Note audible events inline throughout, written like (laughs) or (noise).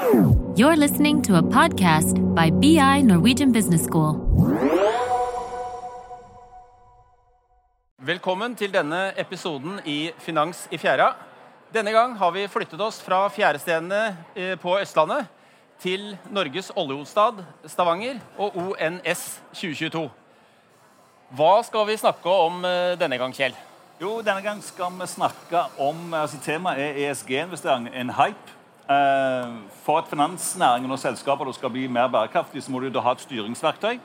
You're listening to a podcast by BI Norwegian Business School. Velkommen til denne episoden i Finans i fjæra. Denne gang har vi flyttet oss fra fjærestedene eh, på Østlandet til Norges oljehovedstad Stavanger og ONS 2022. Hva skal vi snakke om eh, denne gang, Kjell? Jo, Denne gang skal vi snakke om altså Temaet er ESG-investering, en hype. Eh, For at finansnæringen og selskaper skal bli mer bærekraftige, så må du ha et styringsverktøy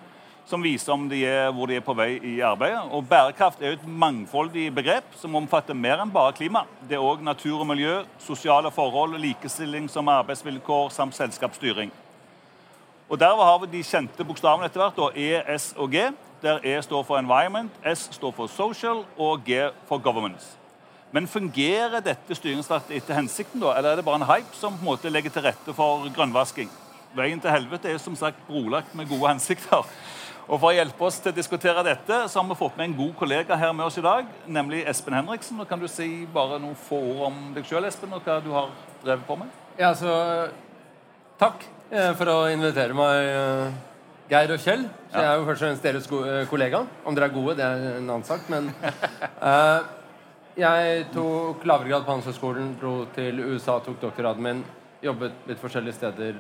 som viser de er, hvor de er på vei i arbeidet. Og Bærekraft er et mangfoldig begrep som omfatter mer enn bare klima. Det er òg natur og miljø, sosiale forhold, likestilling som arbeidsvilkår samt selskapsstyring. Og Der har vi de kjente bokstavene etter hvert, E, S og G. Der E står for environment, S står for social og G for governments. Men fungerer dette styringsrettet etter hensikten, da, eller er det bare en hype som på en måte legger til rette for grønnvasking? Veien til helvete er som sagt brolagt med gode hensikter. Og For å hjelpe oss til å diskutere dette, så har vi fått med en god kollega her med oss i dag, nemlig Espen Henriksen. Og Kan du si bare noen få ord om deg sjøl, Espen, og hva du har drevet på med? Ja, så Takk eh, for å invitere meg, eh, Geir og Kjell. Så Jeg er jo først og fremst deres eh, kollega. Om dere er gode, det er en annen sak. Men eh, jeg tok lavere grad på Handelshøyskolen, dro til USA, tok doktorgraden min. Jobbet litt forskjellige steder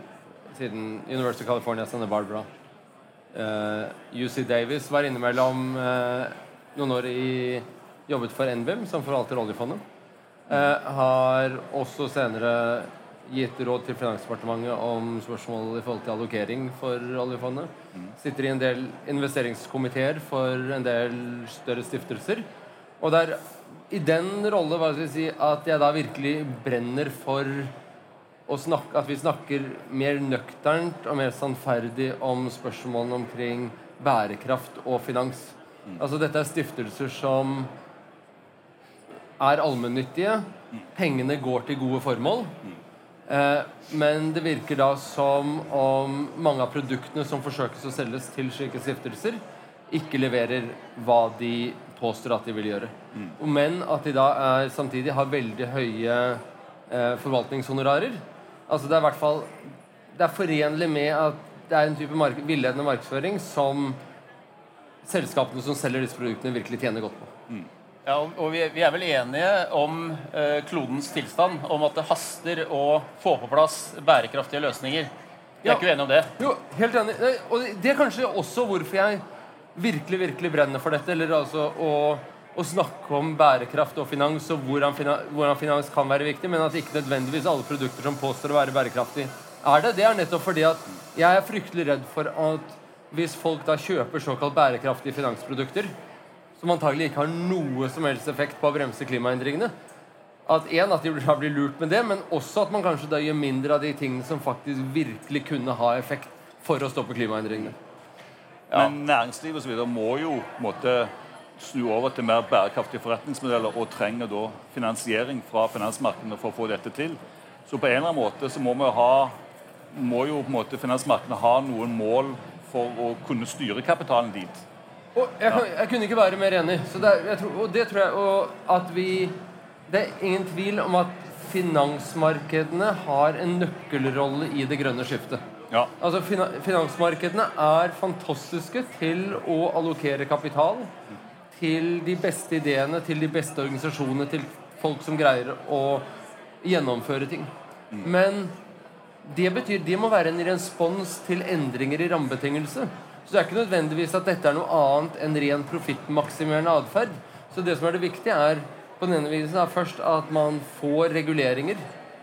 siden University of California, Santa Barbara. Uh, UC Davis var innimellom uh, noen år i Jobbet for NBIM, som forvalter oljefondet. Uh, har også senere gitt råd til Finansdepartementet om spørsmål i forhold til allokering for oljefondet. Sitter i en del investeringskomiteer for en del større stiftelser. Og det er i den rolle hva skal jeg si, at jeg da virkelig brenner for snakke, at vi snakker mer nøkternt og mer sannferdig om spørsmålene omkring bærekraft og finans. Altså Dette er stiftelser som er allmennyttige. Pengene går til gode formål. Eh, men det virker da som om mange av produktene som forsøkes å selges til slike stiftelser, ikke leverer hva de påstår at de vil gjøre. Mm. Men at de da er, samtidig har veldig høye eh, forvaltningshonorarer. Altså det er i hvert fall Det er forenlig med at det er en type mark villedende markedsføring som selskapene som selger disse produktene, virkelig tjener godt på. Ja, og- vi, vi er vel enige om eh, klodens tilstand, om at det haster å få på plass bærekraftige løsninger. Vi er Ja. ikke uenige om det? Jo, helt enig. Og det er kanskje også hvorfor jeg virkelig, virkelig brenner for dette. Eller altså å, å snakke om bærekraft og finans, og hvordan, hvordan finans kan være viktig, men at ikke nødvendigvis alle produkter som påstår å være bærekraftige, er det. Det er nettopp fordi at jeg er fryktelig redd for at hvis folk da kjøper såkalt bærekraftige finansprodukter, som antagelig ikke har noe som helst effekt på å bremse klimaendringene, at en, at de blir lurt med det, men også at man kanskje da gjør mindre av de tingene som faktisk virkelig kunne ha effekt for å stoppe klimaendringene. Men næringslivet videre må jo måtte, snu over til mer bærekraftige forretningsmodeller og trenger da finansiering fra finansmarkedene for å få dette til. Så på en eller annen måte så må vi ha må jo på en måte finansmarkedene ha noen mål for å kunne styre kapitalen dit. Og jeg, ja. jeg kunne ikke være mer enig. Så det jeg tror, og det tror jeg og at vi Det er ingen tvil om at finansmarkedene har en nøkkelrolle i det grønne skiftet. Ja. Altså Finansmarkedene er fantastiske til å allokere kapital til de beste ideene, til de beste organisasjonene, til folk som greier å gjennomføre ting. Men det betyr det må være en respons til endringer i rammebetingelse. Så det er ikke nødvendigvis at dette er noe annet enn ren profittmaksimerende atferd. Så det som er det viktige, er på den ene visen er først at man får reguleringer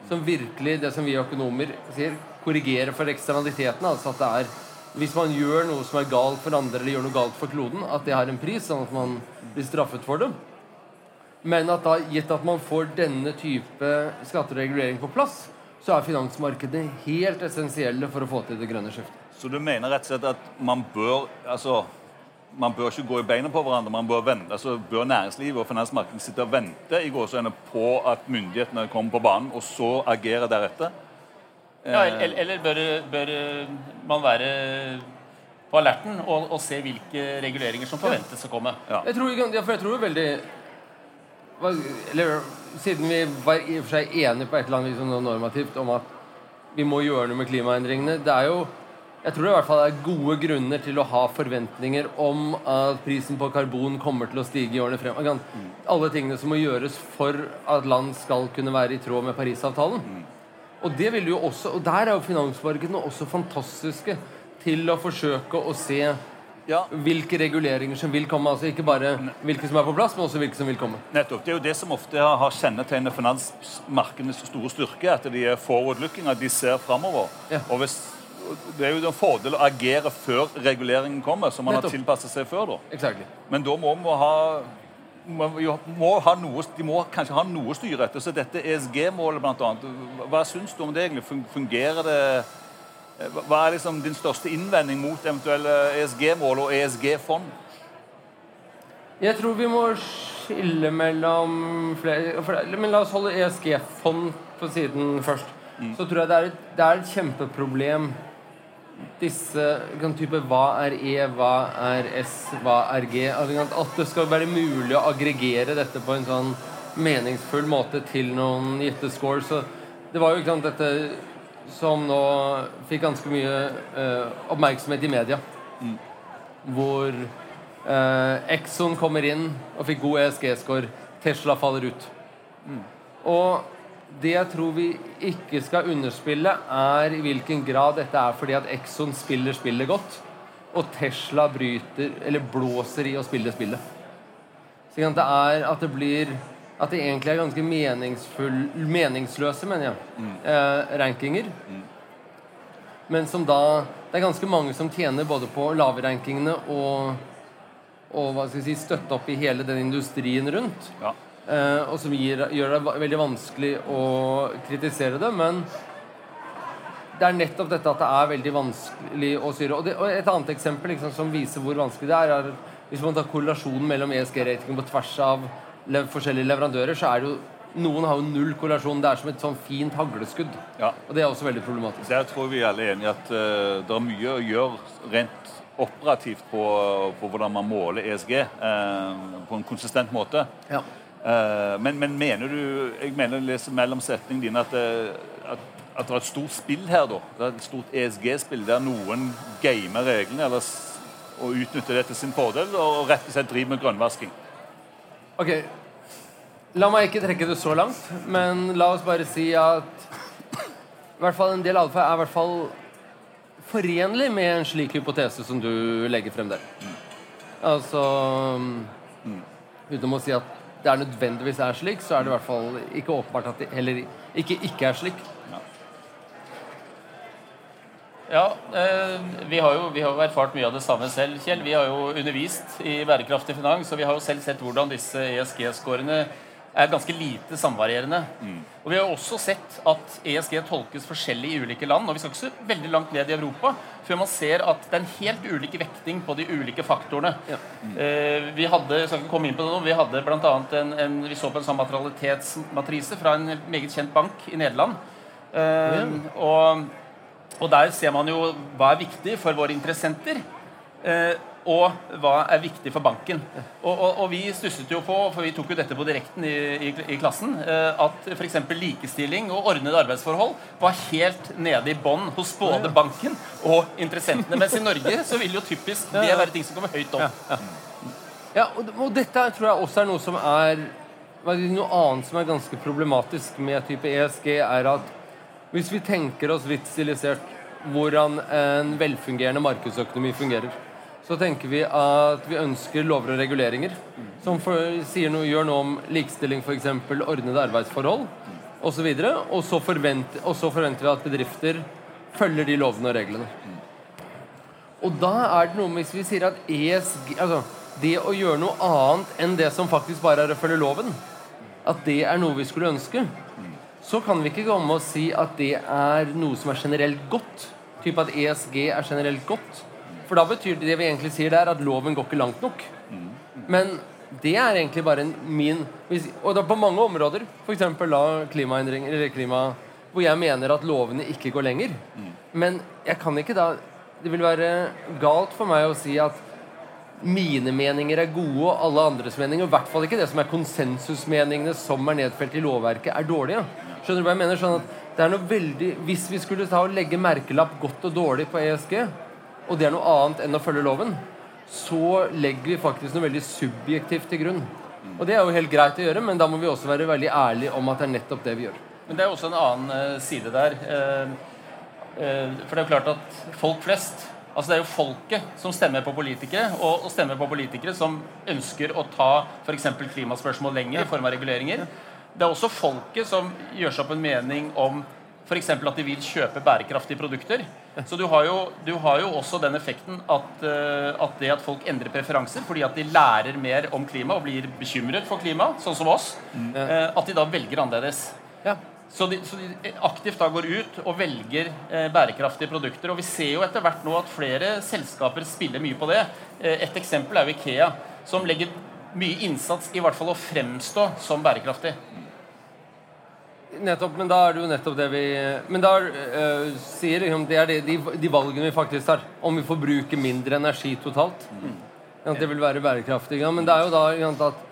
som virkelig, det som vi økonomer sier, korrigerer for eksternalitetene. Altså at det er hvis man gjør noe som er galt for andre, eller gjør noe galt for kloden, at det har en pris, sånn at man blir straffet for det. Men at da, gitt at man får denne type skatteregulering på plass, så er finansmarkedene helt essensielle for å få til det grønne skiftet. Så du mener rett og slett at man bør altså, man bør ikke gå i beina på hverandre. Man bør, vente, altså, bør næringslivet og finansmarkedet sitte og vente i gåseøynene på at myndighetene kommer på banen, og så agere deretter? Ja, eller eller bør, bør man være på alerten og, og se hvilke reguleringer som forventes å komme? Ja. Jeg tror, ja, for jeg tror veldig Eller siden vi var i og for seg enige på et eller annet liksom, normativt om at vi må gjøre noe med klimaendringene. Det er jo jeg tror det i hvert fall er gode grunner til å ha forventninger om at prisen på karbon kommer til å stige i årene frem. Mm. Alle tingene som må gjøres for at land skal kunne være i tråd med Parisavtalen. Og det vil jo også, og der er jo finansmarkedene også fantastiske til å forsøke å se ja. hvilke reguleringer som vil komme. altså Ikke bare hvilke som er på plass, men også hvilke som vil komme. Nettopp. Det er jo det som ofte har kjennetegnet finansmarkedenes store styrke. At de er forward-looking, at de ser framover. Ja. Og hvis det er jo en fordel å agere før reguleringen kommer, så man Nettopp. har tilpasset seg før. da. Exactly. Men da må vi ha, må, noe, De må kanskje ha noe å styre etter. Så dette ESG-målet, bl.a. Hva syns du om det egentlig? Fungerer det Hva er liksom din største innvending mot eventuelle ESG-mål og ESG-fond? Jeg tror vi må skille mellom flere Men la oss holde ESG-fond på siden først. Mm. Så tror jeg det er, et, det er et kjempeproblem disse kan type Hva er E, hva er S, hva er G? At det skal være mulig å aggregere dette på en sånn meningsfull måte til noen gitte scores. Så det var jo ikke sant, dette som nå fikk ganske mye uh, oppmerksomhet i media. Mm. Hvor uh, Exxon kommer inn og fikk god ESG-score. Tesla faller ut. Mm. Og det jeg tror vi ikke skal underspille, er i hvilken grad dette er fordi at Exxon spiller spillet godt, og Tesla bryter, eller blåser i å spille spillet. Så det er at det blir At det egentlig er ganske meningsløse, mener jeg, mm. eh, rankinger. Mm. Men som da Det er ganske mange som tjener både på lavrankingene og, og hva skal jeg si, støtte opp i hele den industrien rundt. Ja. Uh, og som gir, gjør det veldig vanskelig å kritisere det. Men det er nettopp dette at det er veldig vanskelig å styre. Og, det, og et annet eksempel liksom, som viser hvor vanskelig det er, er hvis man tar korrelasjonen mellom ESG-ratingen på tvers av le forskjellige leverandører, så er det jo noen har jo null korrelasjon. Det er som et sånn fint hagleskudd. Ja. Og det er også veldig problematisk. Der tror vi alle er enige at uh, det er mye å gjøre rent operativt på, på hvordan man måler ESG uh, på en konsistent måte. Ja. Uh, men, men, mener du Jeg mener å mellom setningene dine at, uh, at, at, det er et stort spill her, da. Det er et stort ESG-spill der noen gamer reglene eller, og utnytter det til sin fordel og rett og slett driver med grønnvasking. Ok, La meg ikke trekke det så langt, men la oss bare si at i hvert fall en del alfa er i hvert fall forenlig med en slik hypotese som du legger frem der. Mm. Altså mm. Uten å si at det er nødvendigvis er slik, så er det i hvert fall ikke åpenbart at det heller ikke ikke er slik. Ja, eh, vi, har jo, vi har erfart mye av det samme selv, Kjell. Vi har jo undervist i bærekraftig finans, og vi har jo selv sett hvordan disse ESG-skårene er ganske lite samvarierende. Mm. Og Vi har også sett at ESG tolkes forskjellig i ulike land. og Vi skal ikke så veldig langt ned i Europa før man ser at det er en helt ulik vekting på de ulike faktorene. Ja. Mm. Eh, vi hadde jeg skal ikke komme inn på det nå, vi hadde blant annet en, en, vi så på en sånn materialitetsmatrise fra en meget kjent bank i Nederland. Eh, mm. og, og, der ser man jo hva er viktig for våre interessenter. Eh, og hva er viktig for banken. Og, og, og, vi stusset jo på, for vi tok jo dette på direkten i, i, i klassen, eh, at f.eks. likestilling og ordnede arbeidsforhold var helt nede i bånn hos både banken og interessentene. Mens i Norge så vil jo typisk det være ting som kommer høyt opp. Ja, ja. ja og, og, dette tror jeg også er noe som er Noe annet som er ganske problematisk med type ESG, er at hvis vi tenker oss litt stilisert hvordan en velfungerende markedsøkonomi fungerer så tenker vi at vi ønsker lover og reguleringer som for, noe, gjør noe om likestilling, f.eks. ordnede arbeidsforhold osv. Og, så og, og så forventer vi at bedrifter følger de lovene og reglene. Og da er det noe med hvis vi sier at ESG altså, Det å gjøre noe annet enn det som faktisk bare er å følge loven, at det er noe vi skulle ønske, så kan vi ikke komme og si at det er noe som er generelt godt. Typ at ESG er generelt godt. For da betyr det, det vi egentlig sier der, at loven går ikke langt nok. Men det er egentlig bare en min Og da på mange områder, f.eks. klimaendringer eller klima hvor jeg mener at lovene ikke går lenger. Men jeg kan ikke da Det vil være galt for meg å si at mine meninger er gode, og alle andres meninger, i hvert fall ikke det som er konsensusmeningene som er nedfelt i lovverket, er dårlige. Skjønner du hva jeg mener? Sånn at det er noe veldig, Hvis vi skulle ta og legge merkelapp godt og dårlig på ESG, og det er noe annet enn å følge loven, så legger vi faktisk noe veldig subjektivt til grunn. Og det er jo helt greit å gjøre, men da må vi også være veldig ærlige om at det er nettopp det vi gjør. Men det er også en annen eh, side der. Eh, eh, for det er jo klart at folk flest Altså Det er jo folket som stemmer på politikere, og, stemmer på politikere som ønsker å ta f.eks. klimaspørsmål lenger i form av reguleringer. Det er også folket som gjør seg opp en mening om f.eks. at de vil kjøpe bærekraftige produkter. Så du har jo, du har jo også den effekten at, eh, at, det at folk endrer preferanser fordi at de lærer mer om klima og blir bekymret for klima, sånn som oss, mm. at de da velger annerledes. Ja. Så de, så de, aktivt da går ut og velger eh, bærekraftige produkter. Og vi ser jo etter hvert nå at flere selskaper spiller mye på det. Eh, et eksempel er jo Ikea, som legger mye innsats i hvert fall å fremstå som bærekraftig. Nettopp, men da er det jo nettopp det vi Men da uh, sier liksom, det er det, de, de, valgene vi faktisk tar. Om vi får bruke mindre energi totalt. Mm. At det vil være bærekraftig. Ja, men det er jo da at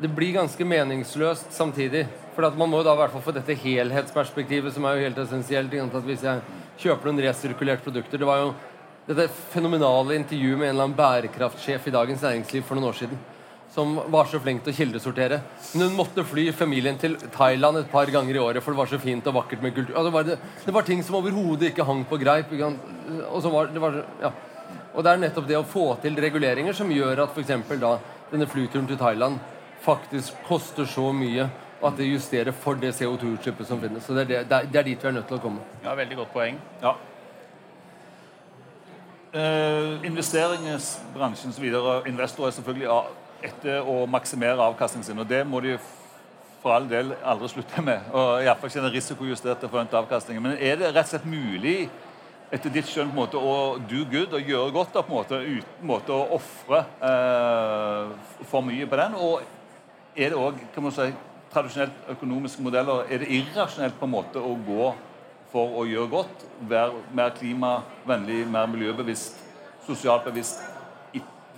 det blir ganske meningsløst samtidig. For at man må da i hvert fall få dette helhetsperspektivet, som er jo helt essensielt. At hvis jeg kjøper noen resirkulerte produkter Det var jo dette fenomenale intervjuet med en eller annen bærekraftsjef i Dagens Næringsliv for noen år siden. Som var så flink til å kildesortere. Men hun måtte fly familien til Thailand et par ganger i året, for det var så fint og vakkert med kultur. Altså, det, var det, det, var ting som overhodet ikke hang på greip. Og, så var, det var, ja. og det er nettopp det å få til reguleringer som gjør at f.eks. da denne flyturen til Thailand faktisk koster så mye og at det justerer for det CO2-utslippet som finnes. Så det er, det, det er, dit vi er nødt til å komme. Ja, Veldig godt poeng. Ja. Uh, investeringsbransjen så videre, investorer er selvfølgelig etter å maksimere avkastningen sin. Og det må de for all del aldri slutte med. og Iallfall ikke den risikojusterte forventede avkastningen. Men er det rett og slett mulig etter ditt skjønn på en måte, å do good og gjøre godt da, på en måte, uten måte, å ofre eh, for mye på den? Og er det òg si, tradisjonelt økonomiske modeller er det irrasjonelt på en måte å gå for å gjøre godt, være mer klimavennlig, mer miljøbevisst, sosialt bevisst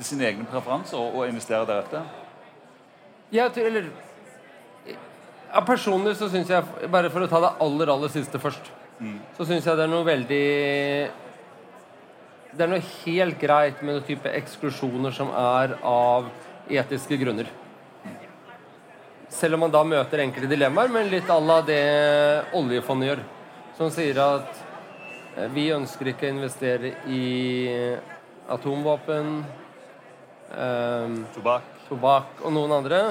sine egne preferanser og, og investere deretter? Ja, eller ja, Personlig så syns jeg, bare for å ta det aller, aller siste først, mm. så syns jeg det er noe veldig Det er noe helt greit med noen type eksklusjoner som er av etiske grunner. Selv om man da møter enkelte dilemmaer, men litt à la det oljefondet gjør. Som sier at eh, vi ønsker ikke å investere i atomvåpen, um, tobakk. tobakk og noen andre.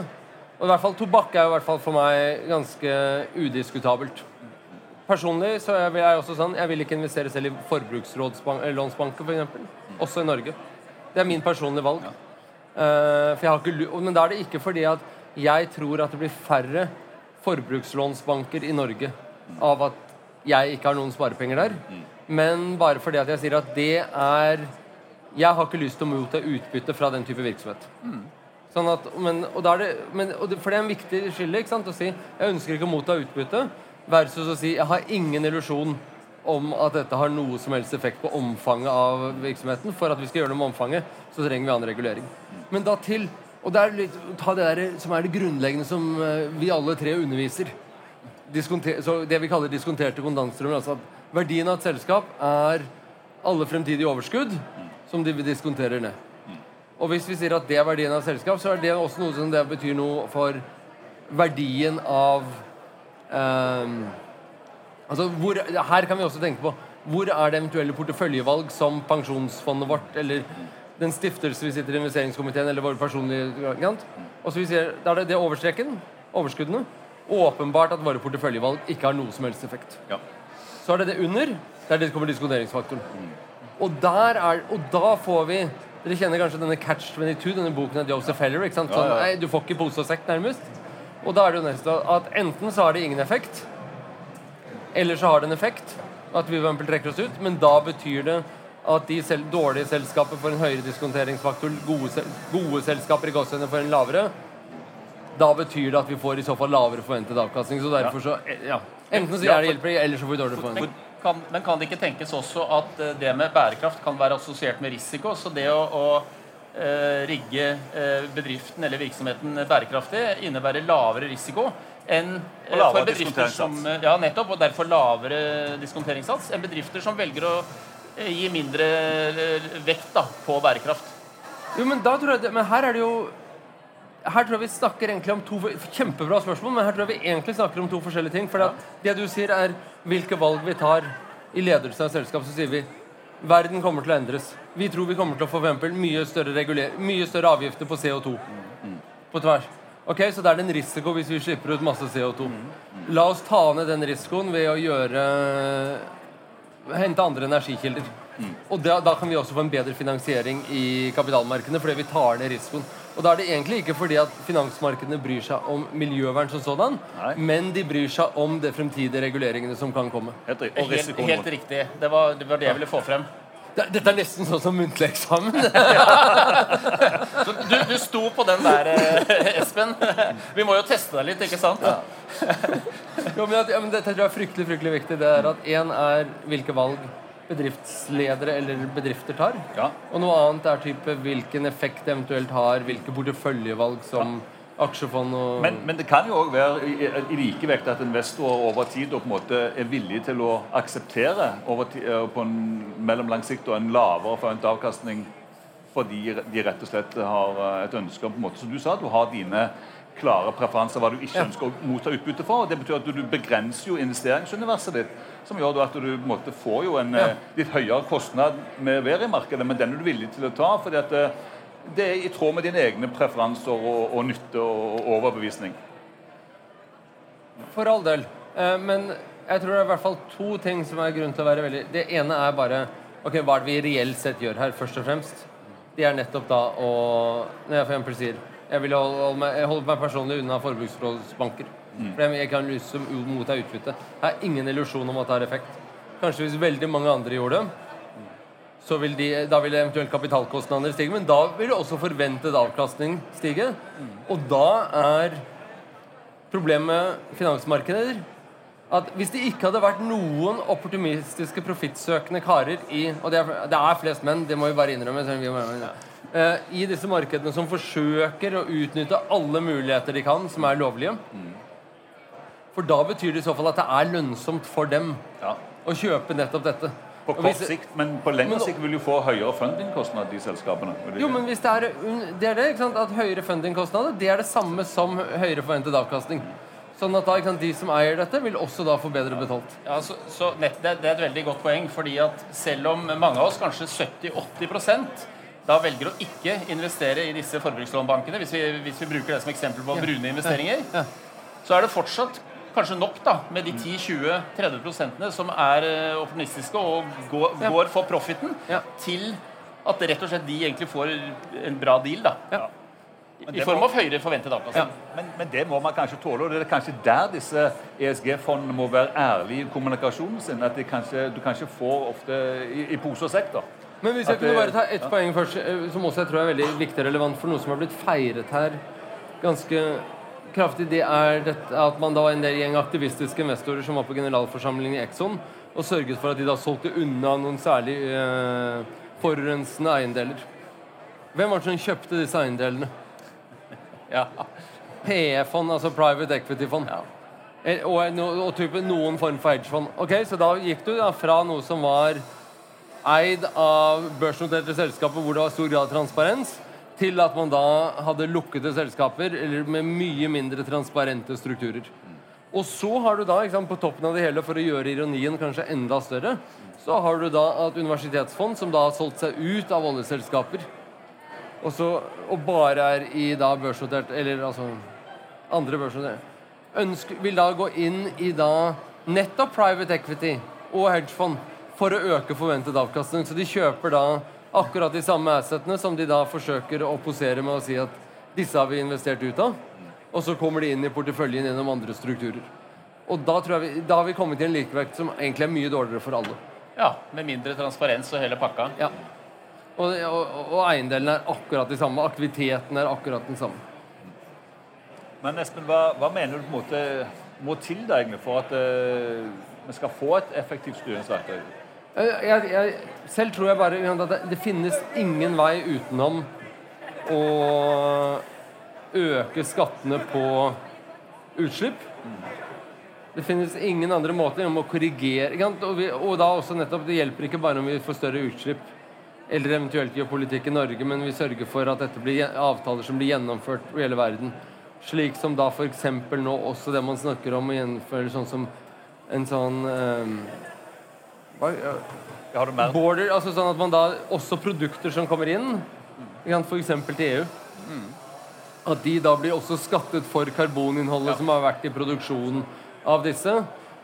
Og i hvert fall Tobakk er jo i hvert fall for meg ganske udiskutabelt. Personlig så er jeg også sånn Jeg vil ikke investere selv i forbrukslånsbanker, f.eks. For også i Norge. Det er min personlige valg. Ja. Uh, ikke, men da er det ikke fordi at jeg tror at det blir færre forbrukslånsbanker i Norge av at jeg ikke har noen sparepenger der. Men bare fordi at jeg sier at det er Jeg har ikke lyst til å motta utbytte fra den type virksomhet. Sånn at, men, og det, men, og det, for det er en viktig skille ikke sant, å si jeg ønsker ikke å motta utbytte, versus å si jeg har ingen illusjon om at dette har noe som helst effekt på omfanget av virksomheten. For at vi skal gjøre noe med omfanget, så trenger vi annen regulering. Men da til og det er litt, ta det der som er det grunnleggende som eh, vi alle tre underviser. Diskonter, så det vi kaller diskonterte kontantstrømmer. Altså at verdien av et selskap er alle fremtidige overskudd som de diskonterer ned. Og hvis vi sier at det er verdien av selskap, så er det også noe som det betyr noe for verdien av um, Altså hvor, Her kan vi også tenke på hvor er det eventuelle porteføljevalg som pensjonsfondet vårt eller den stiftelse vi sitter i investeringskomiteen, eller våre personlige Og så vi sier, Da er det, det overstreken, overskuddene. Åpenbart at våre porteføljevalg ikke har noe som helst effekt. Ja. Så er det det under. Der kommer diskonteringsfaktoren. Og, der er, og da får vi Dere kjenner kanskje denne Catch 22, denne boken av Joseph Heller. ikke sant? Sånn, nei, du får ikke pose og sekk, nærmest. Og da er det jo neste at enten så har det ingen effekt, eller så har det en effekt. At vi trekker oss ut, men da betyr det at de selv, dårlige selskaper får en høyere diskonteringsfaktor, gode, gode selskaper i gåsehudene får en lavere, da betyr det at vi får i så fall lavere forventet avkastning. Så derfor så ja. Enten så gjør det hjelper, eller så får vi dårligere forventet. Kan, men kan det ikke tenkes også at eh, det med bærekraft kan være assosiert med risiko? Så det å, å eh, rigge eh, bedriften eller virksomheten bærekraftig innebærer lavere risiko enn for bedrifter som. Ja, nettopp. Og derfor lavere diskonteringssats enn bedrifter som velger å gi mindre vekt da, på bærekraft. Jo, men da tror jeg det, Men her er det jo her tror jeg vi snakker egentlig om to Kjempebra spørsmål, men her tror jeg vi egentlig snakker om to forskjellige ting. For det du sier, er hvilke valg vi tar i ledelsen av selskap. Så sier vi verden kommer til å endres. Vi tror vi kommer til å få mye større, reguler- mye større avgifter på CO2 på tvers. Ok, Så det er en risiko hvis vi slipper ut masse CO2. La oss ta ned den risikoen ved å gjøre hente andre energikilder. Og da, da kan vi også få en bedre finansiering i kapitalmarkedene fordi vi tar ned risikoen. Og da er det egentlig ikke fordi at finansmarkedene bryr seg om miljøvern som sådan, Nei. men de bryr seg om de fremtidige reguleringene som kan komme. Helt Helt, helt riktig. Det var, det var det jeg ville få frem. Dette er nesten sånn som muntlig eksamen. (laughs) Så du, du sto på den der, eh, Espen. Vi må jo teste deg litt, ikke sant? jo, men, ja, men dette tror jeg er fryktelig fryktelig viktig. Det er at én er hvilke valg bedriftsledere eller bedrifter tar. Ja. Og noe annet er type hvilken effekt det eventuelt har, hvilke porteføljevalg som aksjefond og Men, men det kan jo òg være i, i- likevekt at investorer over tid og på en måte er villige til å akseptere over ti, eh, på en mellomlang sikt og en lavere forventet avkastning fordi de rett og slett har eh, et ønske om på en måte, Som du sa du har dine klare preferanser hva du ikke Ja. ønsker å motta utbytte for. og Det betyr at du begrenser jo investeringsuniverset ditt, som gjør at du måte får jo en Ja. eh, litt høyere kostnad med været i markedet, men den er du villig til å ta. fordi at eh, det er i tråd med dine egne preferanser og, og nytte og, og overbevisning. For all del. Eh, Men jeg tror det er i hvert fall to ting som er grunn til å være veldig Det ene er bare Ok, hva er det vi reelt sett gjør her, først og fremst? Det er nettopp da å Når jeg for eksempel sier jeg vil holde meg, jeg holder meg personlig unna forbruksrådsbanker. For jeg, kan lyse motta utbytte. Jeg har ingen illusjon om at det har effekt. Kanskje hvis veldig mange andre gjorde det, så vil de, da vil eventuelt kapitalkostnadene stige, men da vil også forventet avkastning stige. Og da er Problemet med finansmarkeder at hvis det ikke hadde vært noen opportunistiske, profittsøkende karer i Og det er, det er flest menn, det må vi bare innrømme. eh, I disse markedene som forsøker å utnytte alle muligheter de kan, som er lovlige. For da betyr det i så fall at det er lønnsomt for dem Ja. å kjøpe nettopp dette. På kort hvis- sikt, men på lengre Men- sikt vil du få høyere fundingkostnad i selskapene. Jo, men hvis det er det, er det ikke sant? at høyere fundingkostnader det er det samme som høyere forventet avkastning. Sånn at da, ikke sant, de som eier dette, vil også da få bedre betalt. Ja, så, så nett, det, det er et veldig godt poeng, fordi at selv om mange av oss, kanskje 70-80% da velger å ikke investere i disse forbrukslånbankene, hvis vi, hvis vi bruker det som eksempel på brune investeringer, Ja. så er det fortsatt kanskje nok da, med de 10-20-30 prosentene som er opportunistiske og går, Ja. går for profiten, Ja. til at rett og slett de egentlig får en bra deal. da. Ja. I form av høyere forventet avkastning. Men, men det må man kanskje tåle, og det er kanskje der disse ESG-fondene må være ærlige i kommunikasjonen sin. At de kanskje, du kanskje får ofte i, i pose og sekk. da. Men hvis jeg At kunne det- bare ta ett poeng først, eh, som også jeg tror er veldig viktig og relevant for noe som har blitt feiret her ganske kraftig, det er dette at man da var en del gjeng aktivistiske investorer som var på generalforsamlingen i Exxon og sørget for at de da solgte unna noen særlig eh, forurensende eiendeler. Hvem var det som kjøpte disse eiendelene? (laughs) Ja. PE-fond, altså private equity-fond. Ja. Og, og type noen form for hedgefond. Ok, Så da gikk du da fra noe som var eid av børsnoterte selskaper hvor det var stor grad av transparens, til at man da hadde lukkede selskaper eller med mye mindre transparente strukturer. Og så har du da, sant, på toppen av det hele, for å gjøre ironien kanskje enda større, så har du da et universitetsfond som da har solgt seg ut av oljeselskaper. Og, så, og bare er i da børsnotert Eller altså andre børsnotert Vil da gå inn i da nettopp private equity og hedgefond for å øke forventet avkastning. Så de kjøper da akkurat de samme assetene som de da forsøker å posere med å si at disse har vi investert ut av. Og så kommer de inn i porteføljen gjennom andre strukturer. Og da, tror jeg vi, da har vi kommet til en likevekt som egentlig er mye dårligere for alle. ja, Med mindre transparens og hele pakka. Ja. Og, og, og eiendelen er akkurat de samme. Aktiviteten er akkurat den samme. Men Espen, hva, hva mener du på en måte må til da egentlig for at uh, vi skal få et effektivt styringsverktøy? Jeg, jeg, jeg, selv tror jeg bare at det, det finnes ingen vei utenom å øke skattene på utslipp. Det finnes ingen andre måter enn å korrigere og, vi, og da også nettopp, Det hjelper ikke bare om vi får større utslipp eller eventuelt gjør politikk i Norge, men vi sørger for at dette blir avtaler som blir gjennomført i hele verden. Slik som da f.eks. nå også det man snakker om å gjennomføre sånn som en sånn eh, hva, ja, Har du mer? border, altså sånn at man da også produkter som kommer inn, f.eks. til EU At de da blir også skattet for karboninnholdet som har vært i produksjonen av disse.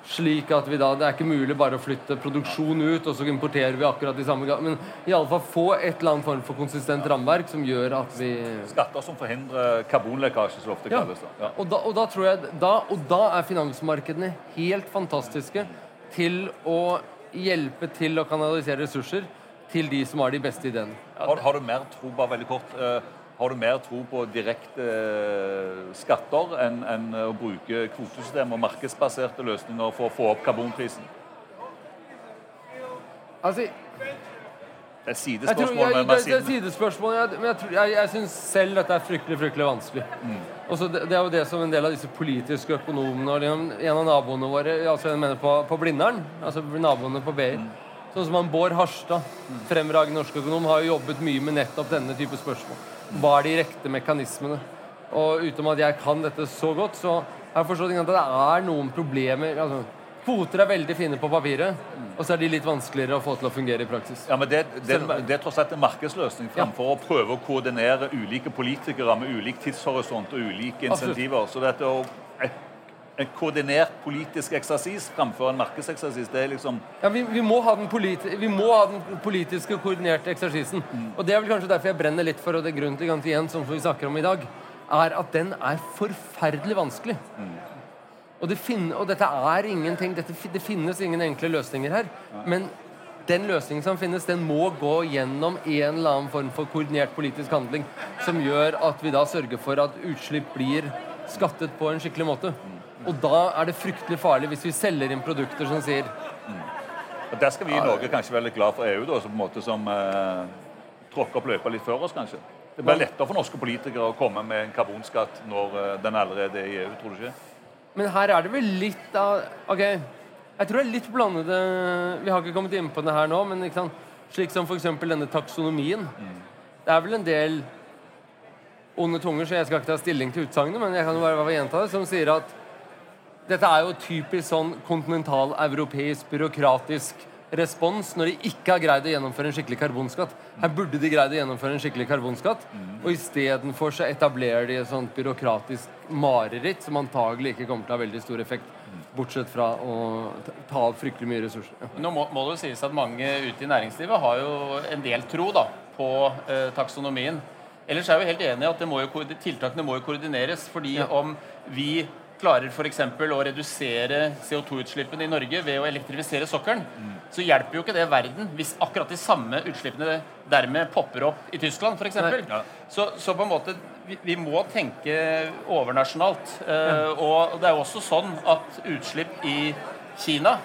Slik at vi da, Det er ikke mulig bare å flytte produksjon ut, og så importerer vi akkurat de samme Men i alle fall få et eller annet form for konsistent rammeverk som gjør at vi Skatter som forhindrer karbonlekkasje, som ofte ja. kalles. det. Ja. Og, da, og da tror jeg da, Og da er finansmarkedene helt fantastiske til å hjelpe til å kanalisere ressurser til de som har de beste ideene. Har, har du mer tro bare veldig kort, eh, har du mer tro på direkte eh, skatter enn enn å bruke kvotesystem og markedsbaserte løsninger for å få opp karbonprisen? Altså, Det er sidespørsmål. Jeg tror, jeg, det, det er sidespørsmål, jeg, men jeg, tror- jeg, jeg syns selv dette er fryktelig fryktelig vanskelig. Og så det, det er jo det som en del av disse politiske økonomene og liksom, En av naboene våre altså jeg mener på, på Blindern, altså naboene på BI Sånn som han Bård Harstad, fremragende norsk økonom, har jo jobbet mye med nettopp denne type spørsmål. Hva er de rette mekanismene? Og utenom at jeg kan dette så godt, så har jeg forstått at det er noen problemer. altså Kvoter er veldig fine på papiret, og så er de litt vanskeligere å få til å fungere i praksis. Ja, men det, det, det er tross alt en markedsløsning framfor å prøve å koordinere ulike politikere med ulik tidshorisont og ulike insentiver. Så dette å en koordinert politisk eksersis framfor en markedseksersis, det er liksom Ja, vi, vi, må ha den vi må ha den politiske koordinerte eksersisen. Og det er vel kanskje derfor jeg brenner litt for og det grunnen til igjen, som vi snakker om i dag, er at den er forferdelig vanskelig. Og, det fin og dette er ingenting dette, Det finnes ingen enkle løsninger her. Men den løsningen som finnes, den må gå gjennom en eller annen form for koordinert politisk handling som gjør at vi da sørger for at utslipp blir skattet på en skikkelig måte. Og da er det fryktelig farlig hvis vi selger inn produkter som sier og Der skal vi i Norge kanskje være litt glad for EU, da, som, på en måte, som eh, tråkker opp løypa litt før oss, kanskje. Det blir lettere for norske politikere å komme med en karbonskatt når eh, den allerede er i EU, tror du ikke? Men her er det vel litt av Ok, jeg tror det er litt blandede Vi har ikke kommet inn på det her nå, men slik som f.eks. denne taksonomien. Det er vel en del onde tunger, så jeg skal ikke ta stilling til utsagnet, men jeg kan jo bare gjenta det, som sier at dette er jo typisk sånn kontinentaleuropeisk byråkratisk respons når de ikke har greid å gjennomføre en skikkelig karbonskatt. Her burde de greid å gjennomføre en skikkelig karbonskatt, og istedenfor så etablerer de et sånt byråkratisk mareritt som antagelig ikke kommer til å ha veldig stor effekt, bortsett fra å ta- av fryktelig mye ressurser. Ja. Nå må, må det jo sies at mange ute i næringslivet har jo en del tro da, på eh, taksonomien. Ellers er jeg jo helt enig i at det må jo, tiltakene må jo koordineres. fordi Ja. om vi klarer f.eks. å redusere CO2-utslippene i Norge ved å elektrifisere sokkelen, så hjelper jo ikke det verden hvis akkurat de samme utslippene dermed popper opp i Tyskland f.eks. Ja. Så, så på en måte vi, vi må tenke overnasjonalt. Eh, og det er jo også sånn at utslipp i Kina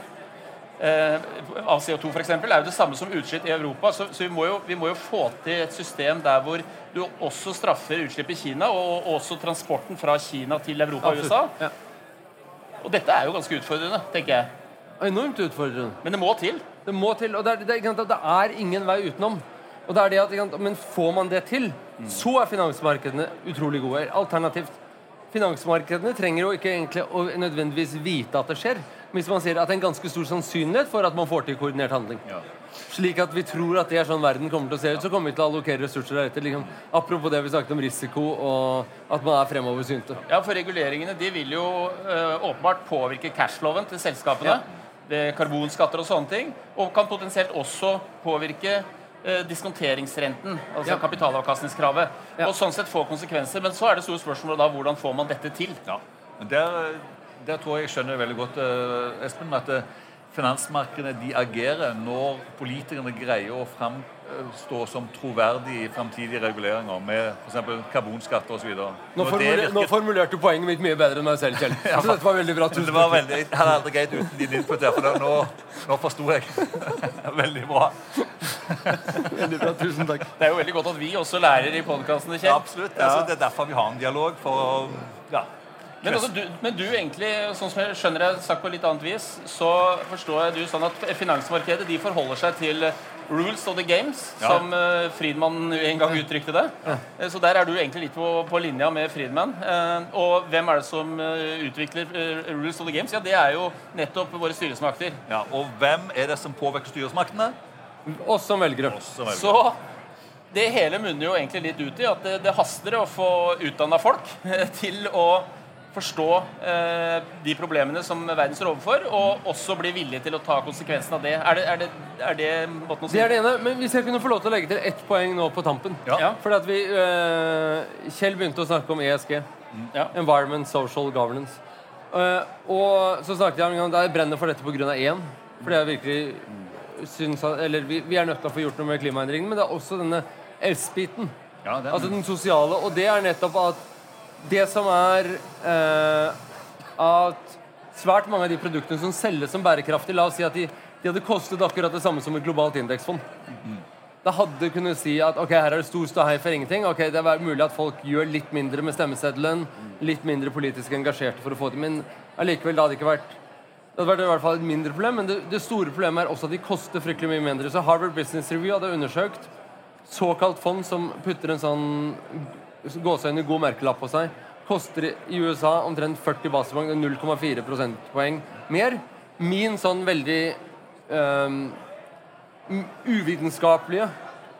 av CO2 for eksempel, er jo det samme som utslipp i Europa. Så, så vi, må jo, vi må jo få til et system der hvor du også straffer utslipp i Kina, og, og også transporten fra Kina til Europa og USA. Ja. Og dette er jo ganske utfordrende, tenker jeg. Enormt utfordrende. Men det må til. Det må til, og det er, det, det er ingen vei utenom. Og det er det at, Men får man det til, så er finansmarkedene utrolig gode. Alternativt Finansmarkedene trenger jo ikke egentlig å nødvendigvis vite at det skjer. Men hvis man sier at det er en ganske stor sannsynlighet for at man får til koordinert handling. Ja. Slik at vi tror at det er sånn verden kommer til å se ut, så kommer vi til å allokere ressurser deretter. Liksom. Apropos det vi snakket om risiko, og at man er fremoversynte. Ja, for reguleringene de vil jo øh, åpenbart påvirke cashloven til selskapene. Ved karbonskatter og sånne ting. Og kan potensielt også påvirke øh, diskonteringsrenten, altså Ja. kapitalavkastningskravet. Ja. Og sånn sett få konsekvenser. Men så er det store spørsmålet da hvordan får man dette til? Ja. Men Der, der tror jeg jeg skjønner veldig godt, eh, Espen, at eh, finansmarkedene de agerer når politikerne greier å framstå som troverdige i framtidige reguleringer med f.eks. karbonskatter osv. Nå, virker- nå formulerte du poenget mitt mye bedre enn meg selv, Kjell. (laughs) Så dette var veldig bra. tusen Tusen det var takk. veldig, Jeg hadde aldri greid uten din input her, for nå, nå forsto jeg. (laughs) veldig bra. Veldig bra. Tusen takk. Det er jo veldig godt at vi også lærer i podkastene, Ja, Kjell. absolutt. Altså, det er derfor vi har en dialog. For å ja, Men, altså, du, men du egentlig, sånn som jeg skjønner det sagt på litt annet vis, så forstår jeg du sånn at finansmarkedet de forholder seg til rules of the games, Ja. som uh, Friedmann en gang uttrykte det. Ja. Så der er du egentlig litt på, på linja med Friedmann. Uh, og hvem er det som uh, utvikler eh, rules of the games? Ja, det er jo nettopp våre styresmakter. Ja, og hvem er det som påvirker styresmaktene? Oss som velgere. Oss som velger. Så det hele munner jo egentlig litt ut i at det, det haster å få utdanna folk til å forstå eh, de problemene som verden står overfor, og også bli villig til å ta konsekvensen av det. Er det, er det, er det måten å si Det er det ene. Men hvis jeg kunne få lov til å legge til ett poeng nå på tampen Ja. Ja. Fordi at vi, eh, Kjell begynte å snakke om ESG. Ja. Environment, Social Governance. Eh, og så snakket jeg om at jeg brenner for dette pga. én. Fordi jeg virkelig syns at Eller vi, vi er nødt til å få gjort noe med klimaendringene, men det er også denne S-biten. Ja, Altså den sosiale. Og det er nettopp at det som er eh, At svært mange av de produktene som selges som bærekraftige, la oss si at de, de hadde kostet akkurat det samme som et globalt indeksfond. Da hadde kunnet si at ok, her er det stor ståhei for ingenting. ok, Det er mulig at folk gjør litt mindre med stemmeseddelen, litt mindre politisk engasjerte for å få det, men allikevel, det hadde ikke vært det hadde vært i hvert fall et mindre problem, men det, det store problemet er også at de koster fryktelig mye mindre. Så Harvard Business Review hadde undersøkt såkalt fond som putter en sånn gåseøyne god merkelapp på seg, koster i USA omtrent 40 basepoeng, det er 0,4 prosentpoeng mer. Min sånn veldig um, uvitenskapelige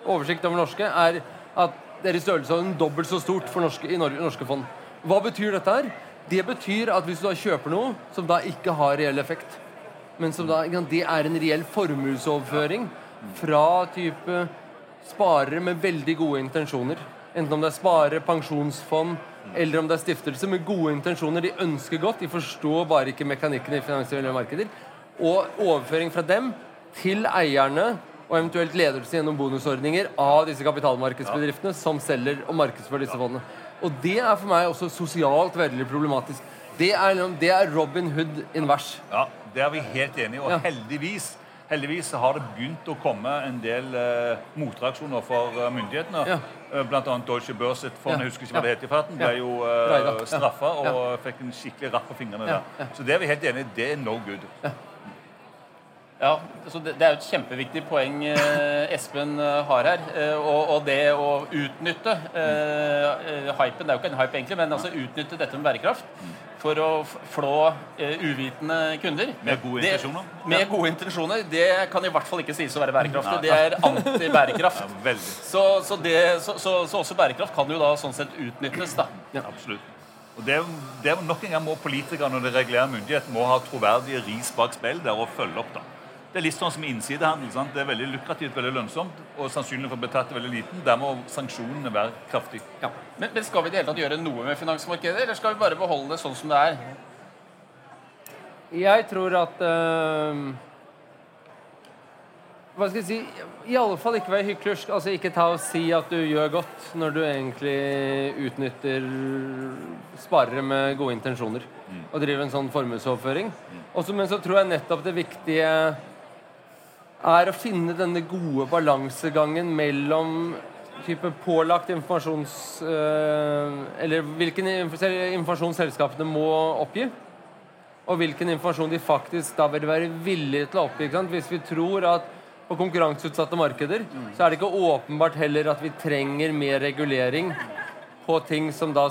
oversikt over norske er at det er i størrelsesorden dobbelt så stort for norske, i norske fond. Hva betyr dette her? Det betyr at hvis du da kjøper noe som da ikke har reell effekt, men som da, det er en reell formuesoverføring fra type sparere med veldig gode intensjoner. Enten om det er spare, pensjonsfond eller om det er stiftelse med gode intensjoner. De ønsker godt, de forstår bare ikke mekanikken i finansielle markeder. Og overføring fra dem til eierne og eventuelt ledelse gjennom bonusordninger av disse kapitalmarkedsbedriftene som selger og markedsfører disse fondene. Og det er for meg også sosialt veldig problematisk. Det er, liksom- det er Robin Hood invers. ja, det er vi helt enige i. Og Ja. heldigvis, heldigvis har det begynt å komme en del eh, motreaksjoner for eh, myndighetene. Ja. Bl.a. Blant annet Deutsche Börse fond, Ja. jeg husker ikke hva det Ja. het i farten, ble Ja. jo Ja. straffa og fikk en skikkelig rapp på fingrene Ja. der. Så det er vi helt enige i. Det er no good. Ja, så det, det er jo et kjempeviktig poeng eh, Espen eh, har her. Eh, og, og det å utnytte eh, eh, hypen Det er jo ikke en hype, egentlig, men altså utnytte dette med bærekraft for å flå uh, uvitende kunder. Med gode Det- intensjoner. Med gode intensjoner. Det kan i hvert fall ikke sies å være bærekraftig. Det er antibærekraft. (laughs) Ja. Så, så, det, så, så, så også bærekraft kan jo da sånn sett utnyttes, da. Absolutt. Og det det nok en gang må politikere når det regulerer myndighet, må ha troverdige ris bak speilet og følge opp. da. Det er litt sånn som innsidehandel. sant? Det er veldig lukrativt, veldig lønnsomt, og sannsynlig for å bli tatt er veldig liten. Der må sanksjonene være kraftige. Men, men skal vi i det hele tatt gjøre noe med finansmarkedet, eller skal vi bare beholde det sånn som det er? Jeg tror at øh, Hva skal jeg si I alle fall ikke være hyklersk. Altså ikke ta og si at du gjør godt, når du egentlig utnytter sparere med gode intensjoner. Og driver en sånn formuesoverføring. Mm. men så tror jeg nettopp det viktige er å finne denne gode balansegangen mellom type pålagt informasjons... øh, eller hvilken inf- informasjon selskapene må oppgi og hvilken informasjon de faktisk da vil være villige til å oppgi. Hvis vi tror at på konkurranseutsatte markeder så er det ikke åpenbart heller at vi trenger mer regulering på ting som da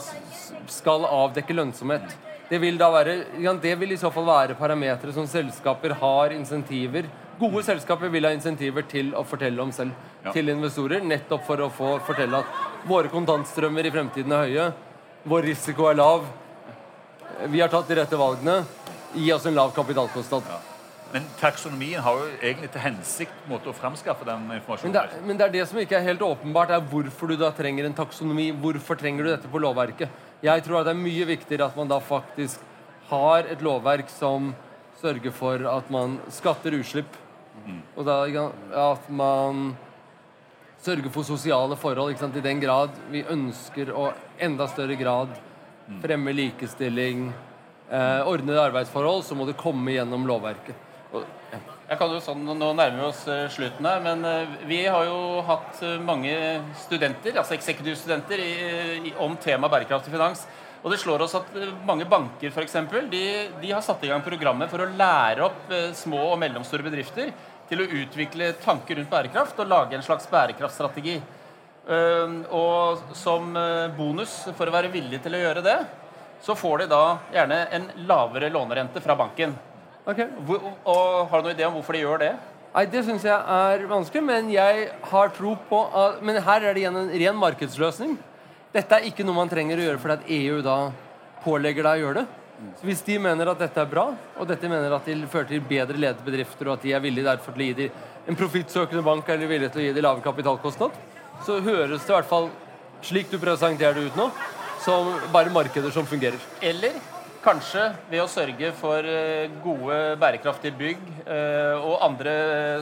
skal avdekke lønnsomhet. Det vil, da være, det vil i så fall være parametere som selskaper har insentiver Gode selskaper vil ha insentiver til å fortelle om selv Ja. til investorer, nettopp for å få fortelle at våre kontantstrømmer i fremtiden er høye, vår risiko er lav, vi har tatt de rette valgene. Gi oss en lav kapitalkostnad. Men taksonomien har jo egentlig til hensikt måte, å framskaffe den Men informasjonen. det, er, men det er det som ikke er helt åpenbart, er hvorfor du da trenger en taksonomi. Hvorfor trenger du dette på lovverket? Jeg tror at det er mye viktigere at man da faktisk har et lovverk som sørger for at man skatter utslipp. Og da at man sørger for sosiale forhold i den grad vi ønsker å enda større grad fremme likestilling, eh, ordnede arbeidsforhold, så må det komme gjennom lovverket. Og, ja. Jeg kan jo sånn, Nå nærmer vi oss eh, slutten her, men eh, vi har jo hatt eh, mange studenter, altså eksekutivstudenter, om tema bærekraftig finans. Og det slår oss at mange banker for eksempel, de, de har satt i gang programmet for å lære opp små og mellomstore bedrifter til å utvikle tanker rundt bærekraft og lage en slags bærekraftstrategi. Og som eh, bonus for å være villig til å gjøre det, så får de da gjerne en lavere lånerente fra banken. Ok. Hvor, og Har du noen idé om hvorfor de gjør det? Nei, Det syns jeg er vanskelig, men jeg har tro på at Men her er det igjen en ren markedsløsning. Dette er ikke noe man trenger å gjøre fordi at EU da pålegger deg å gjøre det. Så Hvis de mener at dette er bra, og dette mener at de fører til bedre ledede bedrifter, og at de er villige derfor til å gi dem en profittsøkende bank eller villige til å gi dem lave kapitalkostnad, så høres det i hvert fall slik du presenterer det ut nå, som bare markeder som fungerer. Eller kanskje ved å sørge for eh, gode, bærekraftige bygg eh, og andre,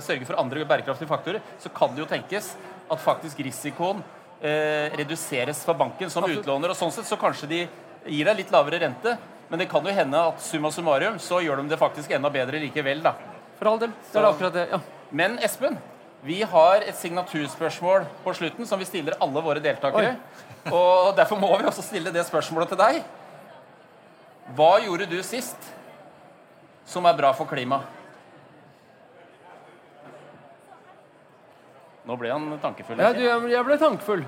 sørge for andre bærekraftige faktorer, så kan det jo tenkes at faktisk risikoen eh, reduseres for banken som utlåner. og sånn sett så kanskje de gir deg litt lavere rente, men det kan jo hende at summa summarum så gjør de det faktisk enda bedre likevel. da. For all del. Det er akkurat det. ja. Men Espen, vi har et signaturspørsmål på slutten som vi stiller alle våre deltakere. Og derfor må vi også stille det spørsmålet til deg. Hva gjorde du sist som er bra for klimaet? Nå ble han tankefull. Ja, du, jeg ble tankefull.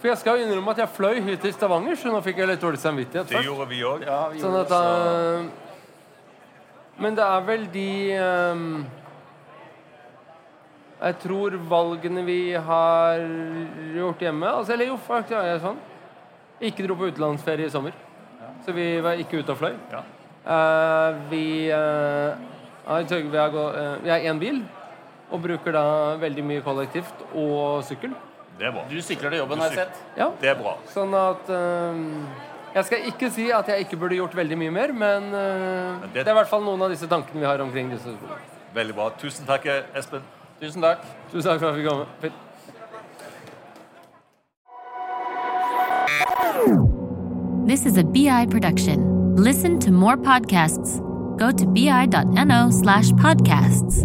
For jeg skal jo innrømme at jeg fløy hit til Stavanger, så nå fikk jeg litt dårlig samvittighet. Det gjorde vi òg. Ja, Sånn at også- eh, Men det er vel de um, Jeg tror valgene vi har gjort hjemme altså, Eller jo, faktisk er jeg sånn. Ikke dro på utenlandsferie i sommer. Så vi var ikke ute og fløy. Ja. Uh, vi uh, vi har gå- uh, vi har én bil, og bruker da veldig mye kollektivt og sykkel. Det er bra. Du sykler deg jobben, har jeg sett. Ja. Det er bra. Sånn at uh, Jeg skal ikke si at jeg ikke burde gjort veldig mye mer, men, eh, det- det... er i hvert fall noen av disse tankene vi har omkring disse skolene. Veldig bra. Tusen takk, Espen. Tusen takk. Tusen takk for at jeg fikk komme. Fint. This is a BI production. Listen to more podcasts. Go to bi.no slash podcasts.